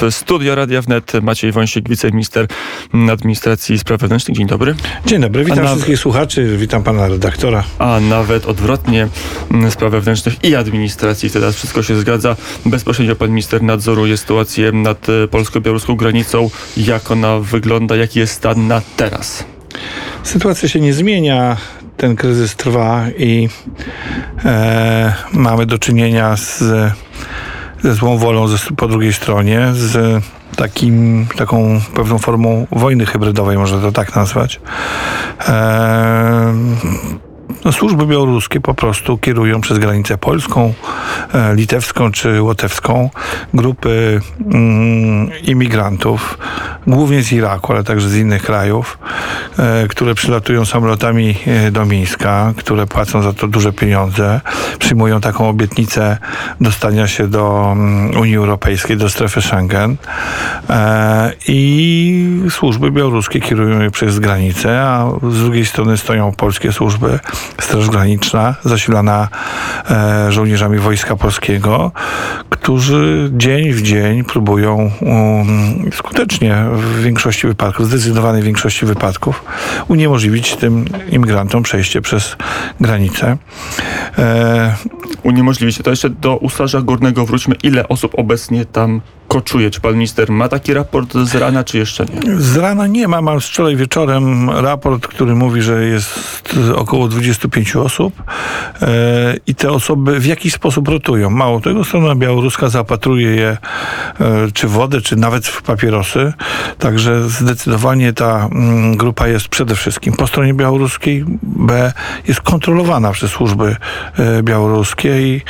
W studio Radia Wnet Maciej Wąsik, wiceminister administracji i spraw wewnętrznych. Dzień dobry. Dzień dobry, witam wszystkich słuchaczy, witam pana redaktora. A nawet odwrotnie, mm, spraw wewnętrznych i administracji. Teraz wszystko się zgadza. Bezpośrednio pan minister nadzoruje sytuację nad e, polsko-białoruską granicą. Jak ona wygląda, jaki jest stan na teraz? Sytuacja się nie zmienia, ten kryzys trwa i e, mamy do czynienia z ze złą wolą po drugiej stronie, z takim, taką pewną formą wojny hybrydowej, można to tak nazwać. No, służby białoruskie po prostu kierują przez granicę polską, e, litewską czy łotewską grupy mm, imigrantów, głównie z Iraku, ale także z innych krajów, e, które przylatują samolotami e, do Mińska, które płacą za to duże pieniądze, przyjmują taką obietnicę dostania się do mm, Unii Europejskiej, do strefy Schengen i służby białoruskie kierują je przez granicę, a z drugiej strony stoją polskie służby Straż Graniczna, zasilana e, żołnierzami Wojska Polskiego, którzy dzień w dzień próbują um, skutecznie w większości wypadków, zdecydowanej większości wypadków, uniemożliwić tym imigrantom przejście przez granicę. E, uniemożliwić. To jeszcze do Ustarza Górnego wróćmy. Ile osób obecnie tam koczuje? Czy pan minister ma taki raport z rana, czy jeszcze nie? Z rana nie ma. Mam wczoraj wieczorem raport, który mówi, że jest około 25 osób e, i te osoby w jakiś sposób rotują. Mało tego, strona białoruska zapatruje je e, czy wodę, czy nawet w papierosy. Także zdecydowanie ta mm, grupa jest przede wszystkim po stronie białoruskiej. B jest kontrolowana przez służby e, białoruskie i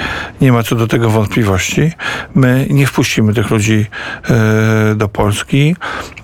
nie ma co do tego wątpliwości. My nie wpuścimy tych ludzi e, do Polski,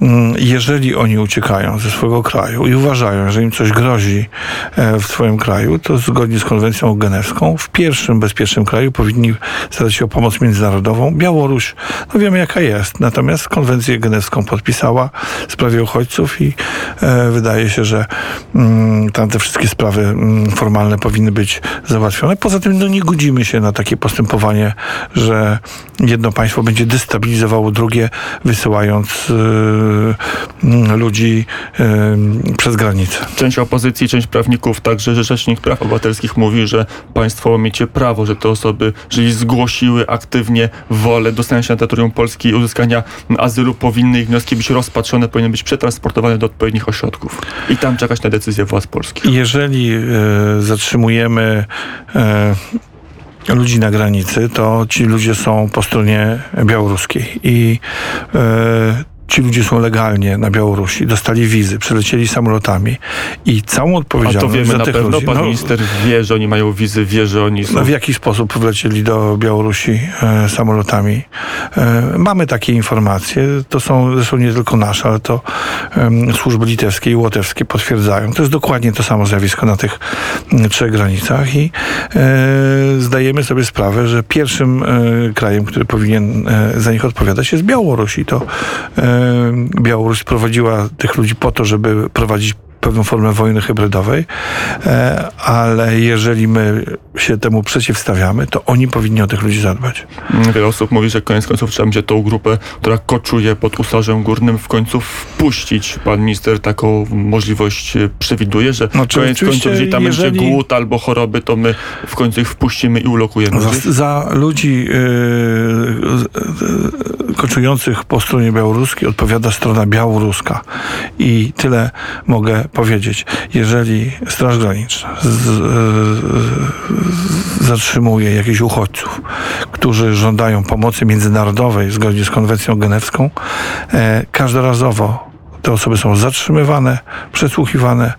mm, jeżeli oni uciekają ze swojego kraju i uważają, że im coś grozi e, w swoim kraju, to zgodnie z konwencją genewską w pierwszym bezpiecznym kraju powinni starać się o pomoc międzynarodową. Białoruś, no wiemy jaka jest, natomiast konwencję genewską podpisała w sprawie uchodźców i e, wydaje się, że mm, tam te wszystkie sprawy mm, formalne powinny być załatwione. Poza tym no, nie godzimy się na takie postępowanie, że jedno państwo będzie destabilizowane realizowało drugie, wysyłając y, ludzi y, przez granicę. Część opozycji, część prawników, także że Rzecznik Praw Obywatelskich mówi, że państwo miecie prawo, że te osoby, jeżeli zgłosiły aktywnie wolę dostania się na terytorium Polski i uzyskania azylu, powinny ich wnioski być rozpatrzone, powinny być przetransportowane do odpowiednich ośrodków i tam czekać na decyzję władz polskich. Jeżeli y, zatrzymujemy ludzi na granicy, to ci ludzie są po stronie białoruskiej. I e, ci ludzie są legalnie na Białorusi, dostali wizy, przylecieli samolotami i całą odpowiedzialność A to wiemy za na tych pewno, ludzi... pan no, minister wie, że oni mają wizy, wie, że oni są... No w jaki sposób wlecieli do Białorusi e, samolotami? E, mamy takie informacje, to są zresztą nie tylko nasze, ale to e, służby litewskie i łotewskie potwierdzają. To jest dokładnie to samo zjawisko na tych trzech granicach i e, zdajemy sobie sprawę, że pierwszym e, krajem, który powinien e, za nich odpowiadać jest Białoruś i to Białoruś prowadziła tych ludzi po to, żeby prowadzić pewną formę wojny hybrydowej, e, ale jeżeli my się temu przeciwstawiamy, to oni powinni o tych ludzi zadbać. Wiele osób mówi, że koniec końców trzeba będzie tą grupę, która koczuje pod Usarzem Górnym, w końcu wpuścić. Pan minister taką możliwość przewiduje, że no, koniec końców, jeżeli tam jeżeli... będzie głód albo choroby, to my w końcu ich wpuścimy i ulokujemy. Za, za ludzi yy, yy, koczujących po stronie białoruskiej odpowiada strona białoruska i tyle mogę powiedzieć, jeżeli Straż Graniczna z, z, zatrzymuje jakichś uchodźców, którzy żądają pomocy międzynarodowej zgodnie z konwencją genewską, e, każdorazowo te osoby są zatrzymywane, przesłuchiwane,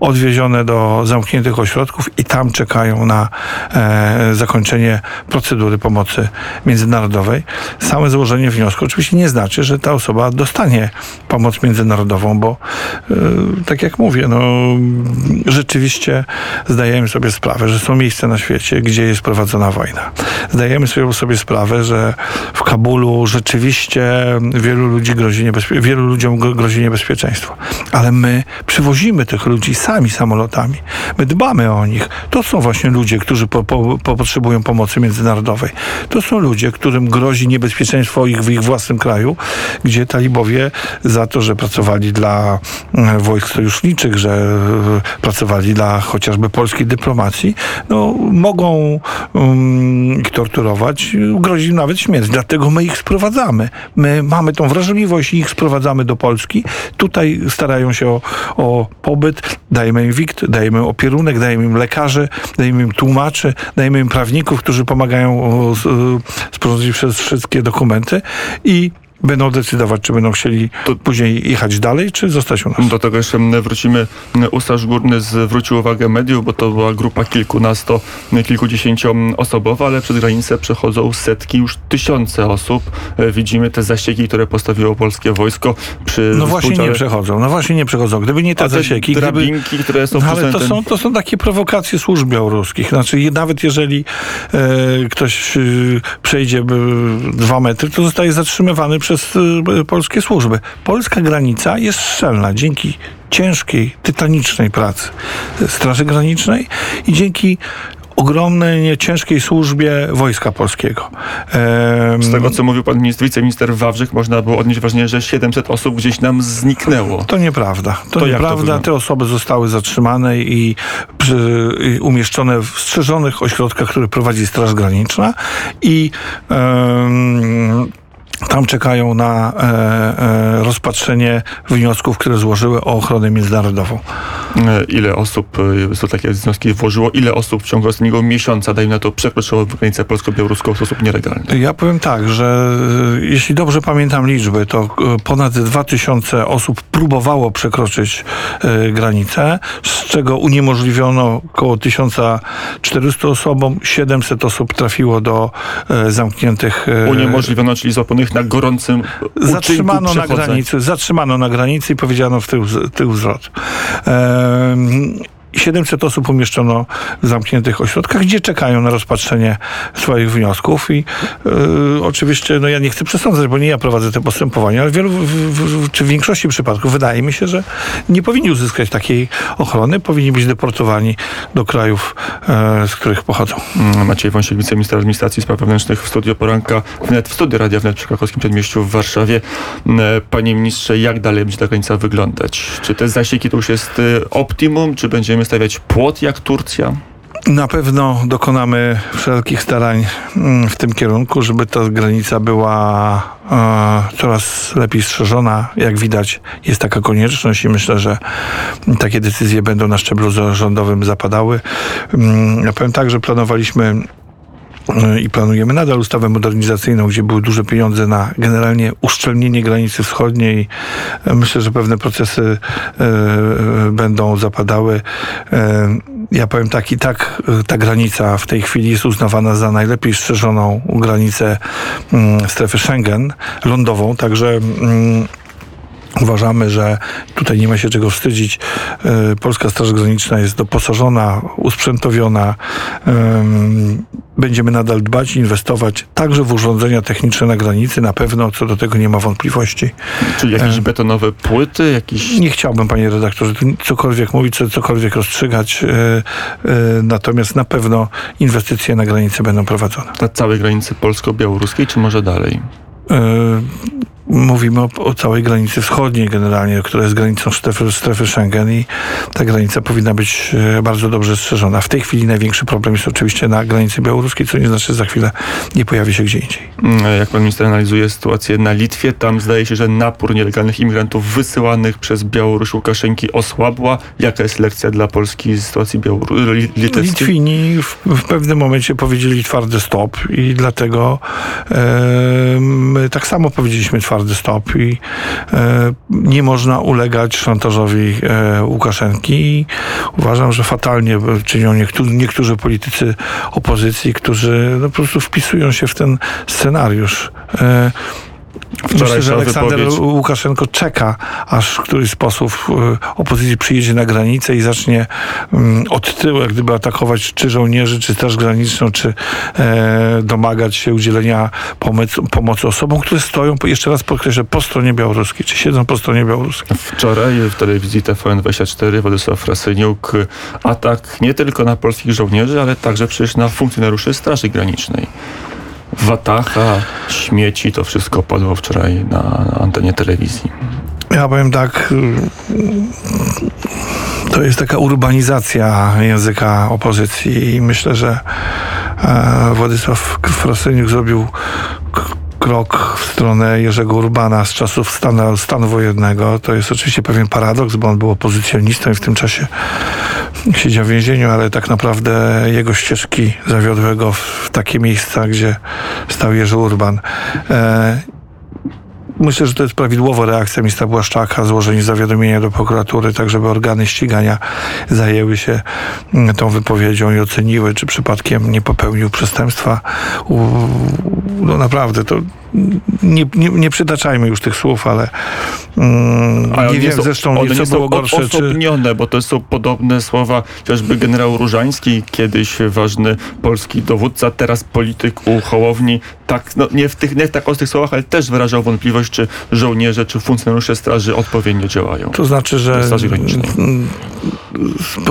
odwiezione do zamkniętych ośrodków i tam czekają na e, zakończenie procedury pomocy międzynarodowej. Same złożenie wniosku oczywiście nie znaczy, że ta osoba dostanie pomoc międzynarodową, bo e, tak jak mówię, no, rzeczywiście zdajemy sobie sprawę, że są miejsca na świecie, gdzie jest prowadzona wojna. Zdajemy sobie sprawę, że w Kabulu rzeczywiście wielu ludzi grozi niebezpie- wielu ludziom grozi niebezpieczeństwo niebezpieczeństwo. Ale my przywozimy tych ludzi sami samolotami. My dbamy o nich. To są właśnie ludzie, którzy po, po, po potrzebują pomocy międzynarodowej. To są ludzie, którym grozi niebezpieczeństwo ich w ich własnym kraju, gdzie talibowie za to, że pracowali dla mm, wojsk sojuszniczych, że e, pracowali dla chociażby polskiej dyplomacji, no, mogą um, ich torturować, grozi nawet śmierć. Dlatego my ich sprowadzamy. My mamy tą wrażliwość i ich sprowadzamy do Polski. Tutaj starają się o, o pobyt, dajemy im wikt, dajemy im opierunek, dajemy im lekarzy, dajemy im tłumaczy, dajemy im prawników, którzy pomagają z- sporządzić przez wszystkie dokumenty. I będą decydować, czy będą chcieli To- później jechać dalej, czy zostać u nas. Do tego jeszcze wrócimy. Ustaż Górny zwrócił uwagę mediów, bo to była grupa kilkunasto, kilkudziesięcioosobowa, ale przez granicę przechodzą setki, już tysiące osób. Widzimy te zasieki, które postawiło polskie wojsko przy No właśnie nie przechodzą, no właśnie nie przechodzą. Gdyby nie te A te zasieki, gdyby... drabinki, które są No, ale to są, to są takie prowokacje służb białoruskich. Znaczy, nawet jeżeli e, ktoś e, przejdzie e, dwa metry, to zostaje zatrzymywany przez e, polskie służby. Polska granica jest szczelna dzięki ciężkiej, tytanicznej pracy Straży Granicznej i dzięki ogromnej, ciężkiej służbie Wojska Polskiego. Em, Z tego, co mówił pan minister, wiceminister Wawrzyk, można było odnieść wrażenie, że 700 osób gdzieś nam zniknęło. To nieprawda. To, To to nieprawda. wygląda? Te osoby zostały zatrzymane i, przy, i umieszczone w strzeżonych ośrodkach, które prowadzi Straż Graniczna i em, tam czekają na e, e, rozpatrzenie wniosków, które złożyły o ochronę międzynarodową. E, Ile osób, e, są takie wnioski włożyło, ile osób w ciągu ostatniego miesiąca, dajmy na to, przekroczyło granicę polsko-białoruską w sposób nielegalny? Ja powiem tak, że e, jeśli dobrze pamiętam liczby, to ponad 2000 osób próbowało przekroczyć granicę, z czego uniemożliwiono około 1400 osobom, 700 osób trafiło do zamkniętych Uniemożliwiono, czyli złapanych na gorącym Zatrzymano na granicy, zatrzymano na granicy i powiedziano w tył, tył Um, Ehm, 700 osób umieszczono w zamkniętych ośrodkach, gdzie czekają na rozpatrzenie swoich wniosków i e, oczywiście, no ja nie chcę przesądzać, bo nie ja prowadzę te postępowania, ale w wielu, w, w, czy w większości przypadków wydaje mi się, że nie powinni uzyskać takiej ochrony, powinni być deportowani do krajów, e, z których pochodzą. Mm, Maciej Wąsik, wiceminister administracji spraw wewnętrznych w studio Poranka, wnet w studiu Radia Wnet przy krakowskim przedmieściu w Warszawie. Mm, Panie ministrze, jak dalej będzie ta granica wyglądać? Czy te zasieki to już jest y, optimum, czy będziemy stawiać płot jak Turcja? Na pewno dokonamy wszelkich starań mm, w tym kierunku, żeby ta granica była e, coraz lepiej strzeżona. Jak widać, jest taka konieczność i myślę, że takie decyzje będą na szczeblu rządowym zapadały. Mm, Ja powiem tak, że planowaliśmy i planujemy nadal ustawę modernizacyjną, gdzie były duże pieniądze na generalnie uszczelnienie granicy wschodniej. E, Myślę, że pewne procesy e, e, będą zapadały. E, ja powiem tak, i tak e, ta granica w tej chwili jest uznawana za najlepiej strzeżoną granicę mm, strefy Schengen lądową, także mm, Uważamy, że tutaj nie ma się czego wstydzić. E, Polska Straż Graniczna jest doposażona, usprzętowiona. Em, Będziemy nadal dbać, inwestować także w urządzenia techniczne na granicy. Na pewno co do tego nie ma wątpliwości. Czyli jakieś betonowe płyty, jakieś... Nie chciałbym, panie redaktorze, cokolwiek mówić, co- cokolwiek rozstrzygać. e, e, Natomiast na pewno inwestycje na granicy będą prowadzone. na całej granicy polsko-białoruskiej, czy może dalej? Mówimy o, o całej granicy wschodniej generalnie, która jest granicą strefy, strefy Schengen i ta granica powinna być e, bardzo dobrze strzeżona. W tej chwili największy problem jest oczywiście na granicy białoruskiej, co nie znaczy, że za chwilę nie pojawi się gdzie indziej. Mm, Jak pan minister analizuje sytuację na Litwie, tam zdaje się, że napór nielegalnych imigrantów wysyłanych przez Białoruś Łukaszenki osłabła. Jaka jest lekcja dla Polski z sytuacji Białoru- li- litewskiej? Litwini w, w pewnym momencie powiedzieli twardy stop i dlatego e, my tak samo powiedzieliśmy twardy stop i e, nie można ulegać szantażowi e, Łukaszenki i uważam, że fatalnie czynią niektórzy, niektórzy politycy opozycji, którzy no, po prostu wpisują się w ten scenariusz. E, Myślę, że Aleksander wypowiedź... Łukaszenko czeka, aż w któryś sposób e, opozycja przyjedzie na granicę i zacznie mm, od tyłu, jak gdyby atakować czy żołnierzy, czy Straż Graniczną, czy e, domagać się udzielenia pomocy, pomocy osobom, które stoją, jeszcze raz podkreślę, po stronie białoruskiej, czy siedzą po stronie białoruskiej. Wczoraj w telewizji TVN24 Władysław Frasyniuk atak nie tylko na polskich żołnierzy, ale także przecież na funkcjonariuszy Straży Granicznej. Watacha, śmieci, to wszystko padło wczoraj na, antenie telewizji. Ja powiem tak, to jest taka urbanizacja języka opozycji i myślę, że e, Władysław Frasyniuk zrobił krok w stronę Jerzego Urbana z czasów stanu, stanu wojennego. To jest oczywiście pewien paradoks, bo on był opozycjonistą i w tym czasie siedział w więzieniu, ale tak naprawdę jego ścieżki zawiodły go w takie miejsca, gdzie stał Jerzy Urban. E, Myślę, że to jest prawidłowa reakcja ministra Błaszczaka, złożenie zawiadomienia do prokuratury, tak żeby organy ścigania zajęły się mm, tą wypowiedzią i oceniły, czy przypadkiem nie popełnił przestępstwa. No naprawdę, to nie, nie, nie przytaczajmy już tych słów, ale, mm, ale nie wiem są, zresztą, one co nie było gorsze. osobnione, czy... bo to są podobne słowa chociażby generał Różański, kiedyś ważny polski dowódca, teraz polityk u Hołowni, tak, no, nie, w tych, nie w tak ostrych słowach, ale też wyrażał wątpliwość, czy żołnierze, czy funkcjonariusze straży odpowiednio działają. To znaczy, że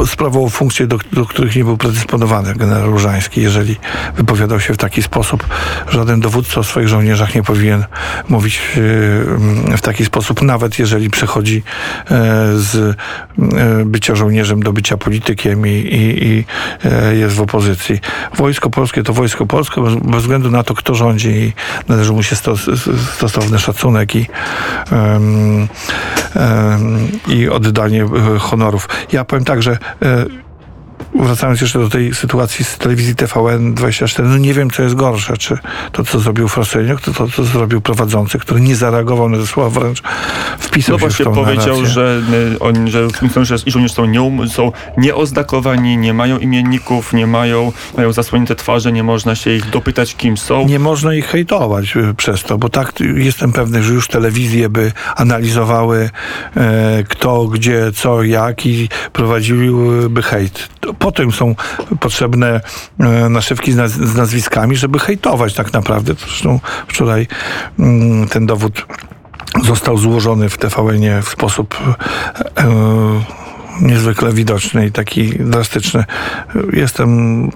sprawował funkcje, do, do których nie był predysponowany generał Różański, jeżeli wypowiadał się w taki sposób. Żaden dowódca o swoich żołnierzach nie powinien mówić w taki sposób, nawet jeżeli przechodzi e, z e, bycia żołnierzem do bycia politykiem i, i, i e, jest w opozycji. Wojsko polskie to wojsko polskie, bez, bez względu na to, kto rządzi i należy mu się stos, stosowny szacunek i, i oddanie honorów. Ja powiem tak, że wracając jeszcze do tej sytuacji z telewizji TVN24, no nie wiem, co jest gorsze, czy to, co zrobił Frasyniuk, to to, co zrobił prowadzący, który nie zareagował na te słowa, wręcz wpisał no się właśnie w tą powiedział, narrację. że y, oni, że funkcjonariusze i żołnierze są, nie, są nieoznakowani, nie mają imienników, nie mają, mają zasłonięte twarze, nie można się ich dopytać, kim są. Nie można ich hejtować y, przez to, bo tak jestem pewny, że już telewizje by analizowały e, kto, gdzie, co, jak i prowadziłyby hejt potem są potrzebne e, naszywki z, naz z nazwiskami, żeby hejtować tak naprawdę. Zresztą wczoraj mm, ten dowód został złożony w TVN w sposób e, niezwykle widoczny i taki drastyczny. Jestem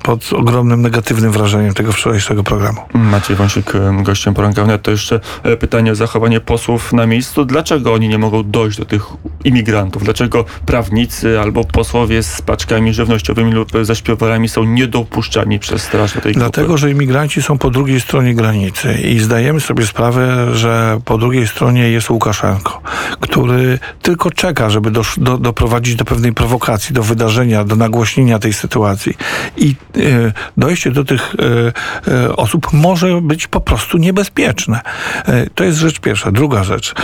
pod ogromnym negatywnym wrażeniem tego wczorajszego programu. Maciej Wąsik, gościem poranka wnet. To jeszcze e, pytanie o zachowanie posłów na miejscu. Dlaczego oni nie mogą dojść do tych imigrantów? Dlaczego prawnicy albo posłowie z paczkami żywnościowymi lub zaśpiewarami są niedopuszczani przez straż do tej Dlatego, grupy? że imigranci są po drugiej stronie granicy i zdajemy sobie sprawę, że po drugiej stronie jest Łukaszenko, który tylko czeka, żeby do, do, doprowadzić do pewnej prowokacji, do wydarzenia, do nagłośnienia tej sytuacji. I e, dojście do tych e, e, osób może być po prostu niebezpieczne. To jest rzecz pierwsza. Druga rzecz.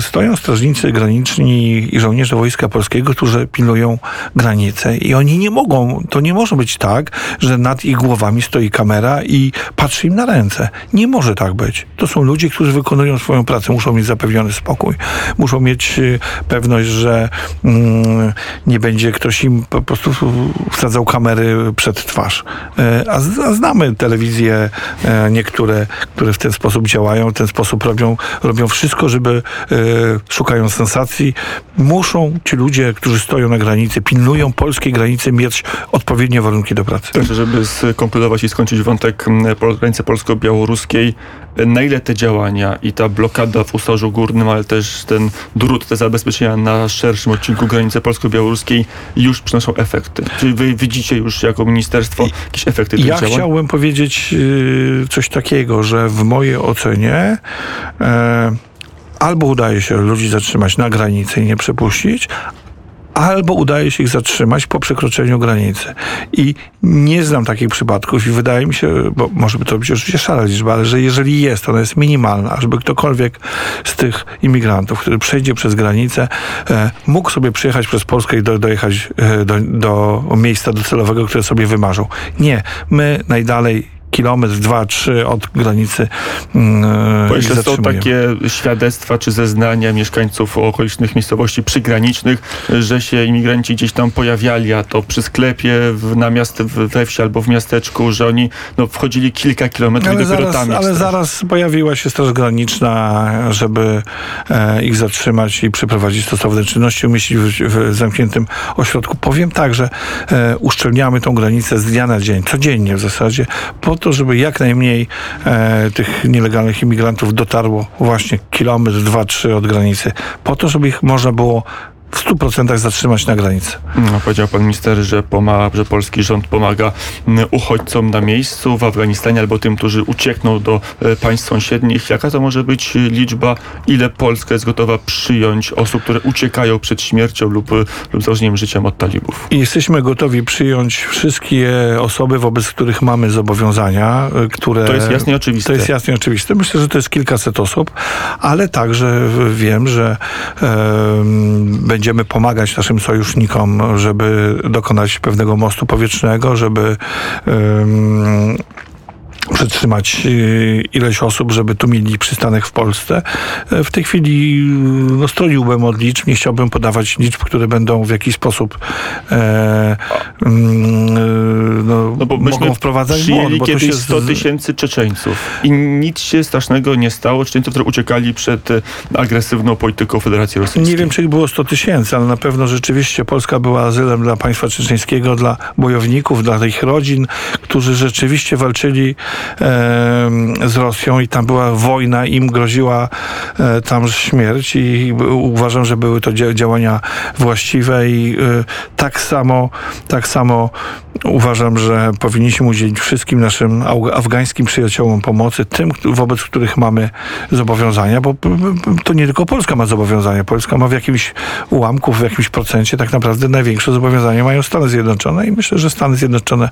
Stoją strażnicy graniczni i żołnierze Wojska Polskiego, którzy pilnują granice i oni nie mogą, to nie może być tak, że nad ich głowami stoi kamera i patrzy im na ręce. Nie może tak być. To są ludzie, którzy wykonują swoją pracę, muszą mieć zapewniony spokój, muszą mieć pewność, że mm, nie będzie ktoś im po prostu wsadzał kamery przed twarz. E, a, znamy telewizje e, niektóre, które w ten sposób działają, w ten sposób robią, robią wszystko, żeby e, szukają sensacji. Muszą ci ludzie, którzy stoją na granicy, pilnują polskiej granicy, mieć odpowiednie warunki do pracy. Także, żeby skonkludować i skończyć wątek granicy polsko-białoruskiej, na ile te działania i ta blokada w Usorzu Górnym, ale też ten drut, te zabezpieczenia na szerszym odcinku granicy polsko-białoruskiej już przynoszą efekty? Czy wy widzicie już jako ministerstwo jakieś efekty tych ja działań? Ja chciałbym powiedzieć yy, coś takiego, że w mojej ocenie yy, albo udaje się ludzi zatrzymać na granicy i nie przepuścić, albo udaje się ich zatrzymać po przekroczeniu granicy. I nie znam takich przypadków i wydaje mi się, bo może by to być oczywiście szara liczba, ale że jeżeli jest, ona jest minimalna, żeby ktokolwiek z tych imigrantów, który przejdzie przez granicę, e, mógł sobie przyjechać przez Polskę i do, dojechać e, do, do miejsca docelowego, które sobie wymarzył. Nie. My najdalej kilometr, dwa, trzy od granicy mm, Bo ich jeszcze są takie świadectwa czy zeznania mieszkańców okolicznych miejscowości przygranicznych, że się imigranci gdzieś tam pojawiali, a to przy sklepie, w, na miast, w, we wsi albo w miasteczku, że oni no, wchodzili kilka kilometrów Ale i dopiero zaraz, tam ale zaraz pojawiła się Straż Graniczna, żeby e, ich zatrzymać i przeprowadzić stosowne czynności, umieścić w, w zamkniętym ośrodku. Powiem tak, że e, uszczelniamy tą granicę z dnia na dzień, codziennie w zasadzie, po to, żeby jak najmniej e, tych nielegalnych imigrantów dotarło właśnie kilometr, dwa, trzy od granicy, po to, żeby ich można było w 100% zatrzymać na granicy. No, powiedział pan minister, że, pomaga, że polski rząd pomaga uchodźcom na miejscu w Afganistanie albo tym, którzy uciekną do e, państw sąsiednich. Jaka to może być e, liczba? Ile Polska jest gotowa przyjąć osób, które uciekają przed śmiercią lub, e, lub zagrożeniem życiem od talibów? Jesteśmy gotowi przyjąć wszystkie osoby, wobec których mamy zobowiązania, y, które. To jest jasne i oczywiste. To jest jasne i oczywiste. Myślę, że to jest kilkaset osób, ale także wiem, że em, będziemy pomagać naszym sojusznikom, żeby dokonać pewnego mostu powietrznego, żeby em, przetrzymać y, ileś osób, żeby tu mieli przystanek w Polsce. E, W tej chwili y, no, stroniłbym od liczb, nie chciałbym podawać liczb, które będą w jakiś sposób e, mm, y, no, No bo myśmy mogą wprowadzać przyjęli błąd, bo kiedyś się 100 z- tysięcy Czeczeńców i nic się strasznego nie stało. Czeczeńców, którzy uciekali przed e, agresywną polityką Federacji Rosyjskiej. Nie wiem, czy ich było 100 tysięcy, ale na pewno rzeczywiście Polska była azylem dla państwa czeczeńskiego, dla bojowników, dla ich rodzin, którzy rzeczywiście walczyli z Rosją i tam była wojna, im groziła e, tam śmierć i uważam, że były to dzia- działania właściwe i e, tak samo, tak samo uważam, że powinniśmy udzielić wszystkim naszym afgańskim przyjaciołom pomocy, tym, wobec których mamy zobowiązania, bo to nie tylko Polska ma zobowiązania. Polska ma w jakimś ułamku, w jakimś procencie tak naprawdę największe zobowiązania mają Stany Zjednoczone i myślę, że Stany Zjednoczone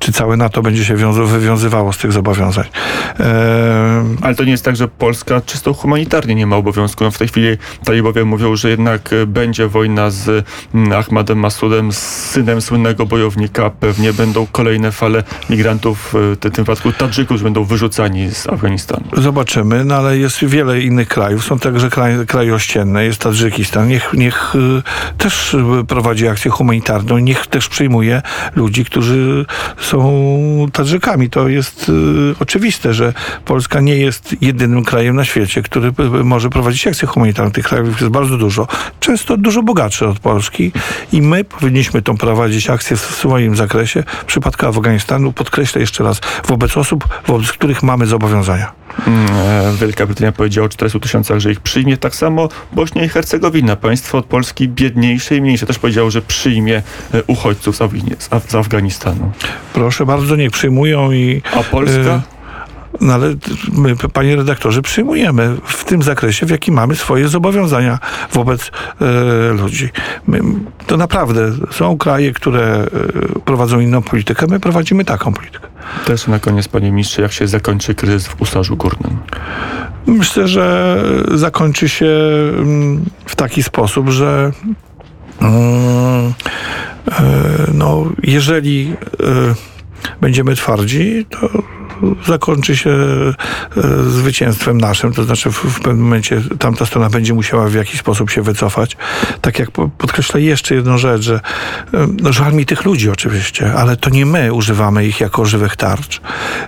czy całe NATO będzie się wiąza- wywiązywało z tych zobowiązań. Ehm, Ale to nie jest tak, że Polska czysto humanitarnie nie ma obowiązku. No w tej chwili talibowie mówią, że jednak e, będzie wojna z mm, Ahmadem Masudem, z synem słynnego bojownika. Pewnie będą kolejne fale migrantów, e, w tym wypadku Tadżyków, będą wyrzucani z Afganistanu. Zobaczymy, no ale jest wiele innych krajów. Są także kraje, kraje ościenne, jest Tadżykistan. Niech, niech y, też prowadzi akcję humanitarną, niech też przyjmuje ludzi, którzy są Tadżykami. To jest y, oczywiste, że Polska nie jest jedynym krajem na świecie, który może prowadzić akcję humanitarną. Tych krajów jest bardzo dużo. Często dużo bogatsze od Polski i my powinniśmy tą prowadzić akcję w swoim zakresie. W przypadku Afganistanu podkreślę jeszcze raz, wobec osób, wobec których mamy zobowiązania. Mm, e, Wielka Brytania powiedziała o 400 tysiącach, że ich przyjmie. Tak samo Bośnia i Hercegowina, państwo od Polski biedniejsze i mniejsze, też powiedziało, że przyjmie e, uchodźców z Afganistanu. Proszę bardzo, niech przyjmują i. A Polska? Y, No ale my, panie redaktorze, przyjmujemy w tym zakresie, w jakim mamy swoje zobowiązania wobec e, ludzi. My, to naprawdę są kraje, które e, prowadzą inną politykę, my prowadzimy taką politykę. Też na koniec, panie ministrze, jak się zakończy kryzys w Usarzu Górnym? Myślę, że zakończy się mm, w taki sposób, że mm, e, no, jeżeli e, będziemy twardzi, to zakończy się e, zwycięstwem naszym, to znaczy w, pewnym momencie tamta strona będzie musiała w jakiś sposób się wycofać. Tak jak po- podkreślę jeszcze jedną rzecz, że e, no, żal mi tych ludzi oczywiście, ale to nie my używamy ich jako żywych tarcz.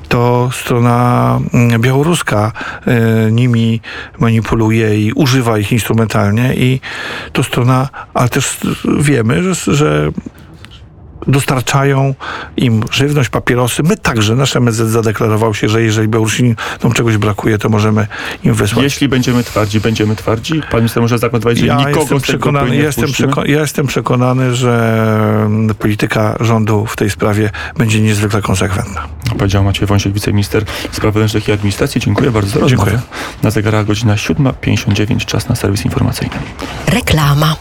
To strona mm, białoruska e, nimi manipuluje i używa ich instrumentalnie i to strona, ale też wiemy, że, że dostarczają im żywność, papierosy. My także, nasz MSZ zadeklarował się, że jeżeli Białorusinom czegoś brakuje, to możemy im wysłać. Jeśli będziemy twardzi, będziemy twardzi. Pan minister może zagwarantować, że Ja nikogo jestem, przekonany, nie jestem, przeko- ja jestem przekonany, że mm, polityka rządu w tej sprawie będzie niezwykle konsekwentna. Powiedział Maciej Wąsiek, wiceminister spraw wewnętrznych i administracji. Dziękuję bardzo za rozmowę. Dziękuję. Na zegarach godzina 7.59, czas na serwis informacyjny. Reklama.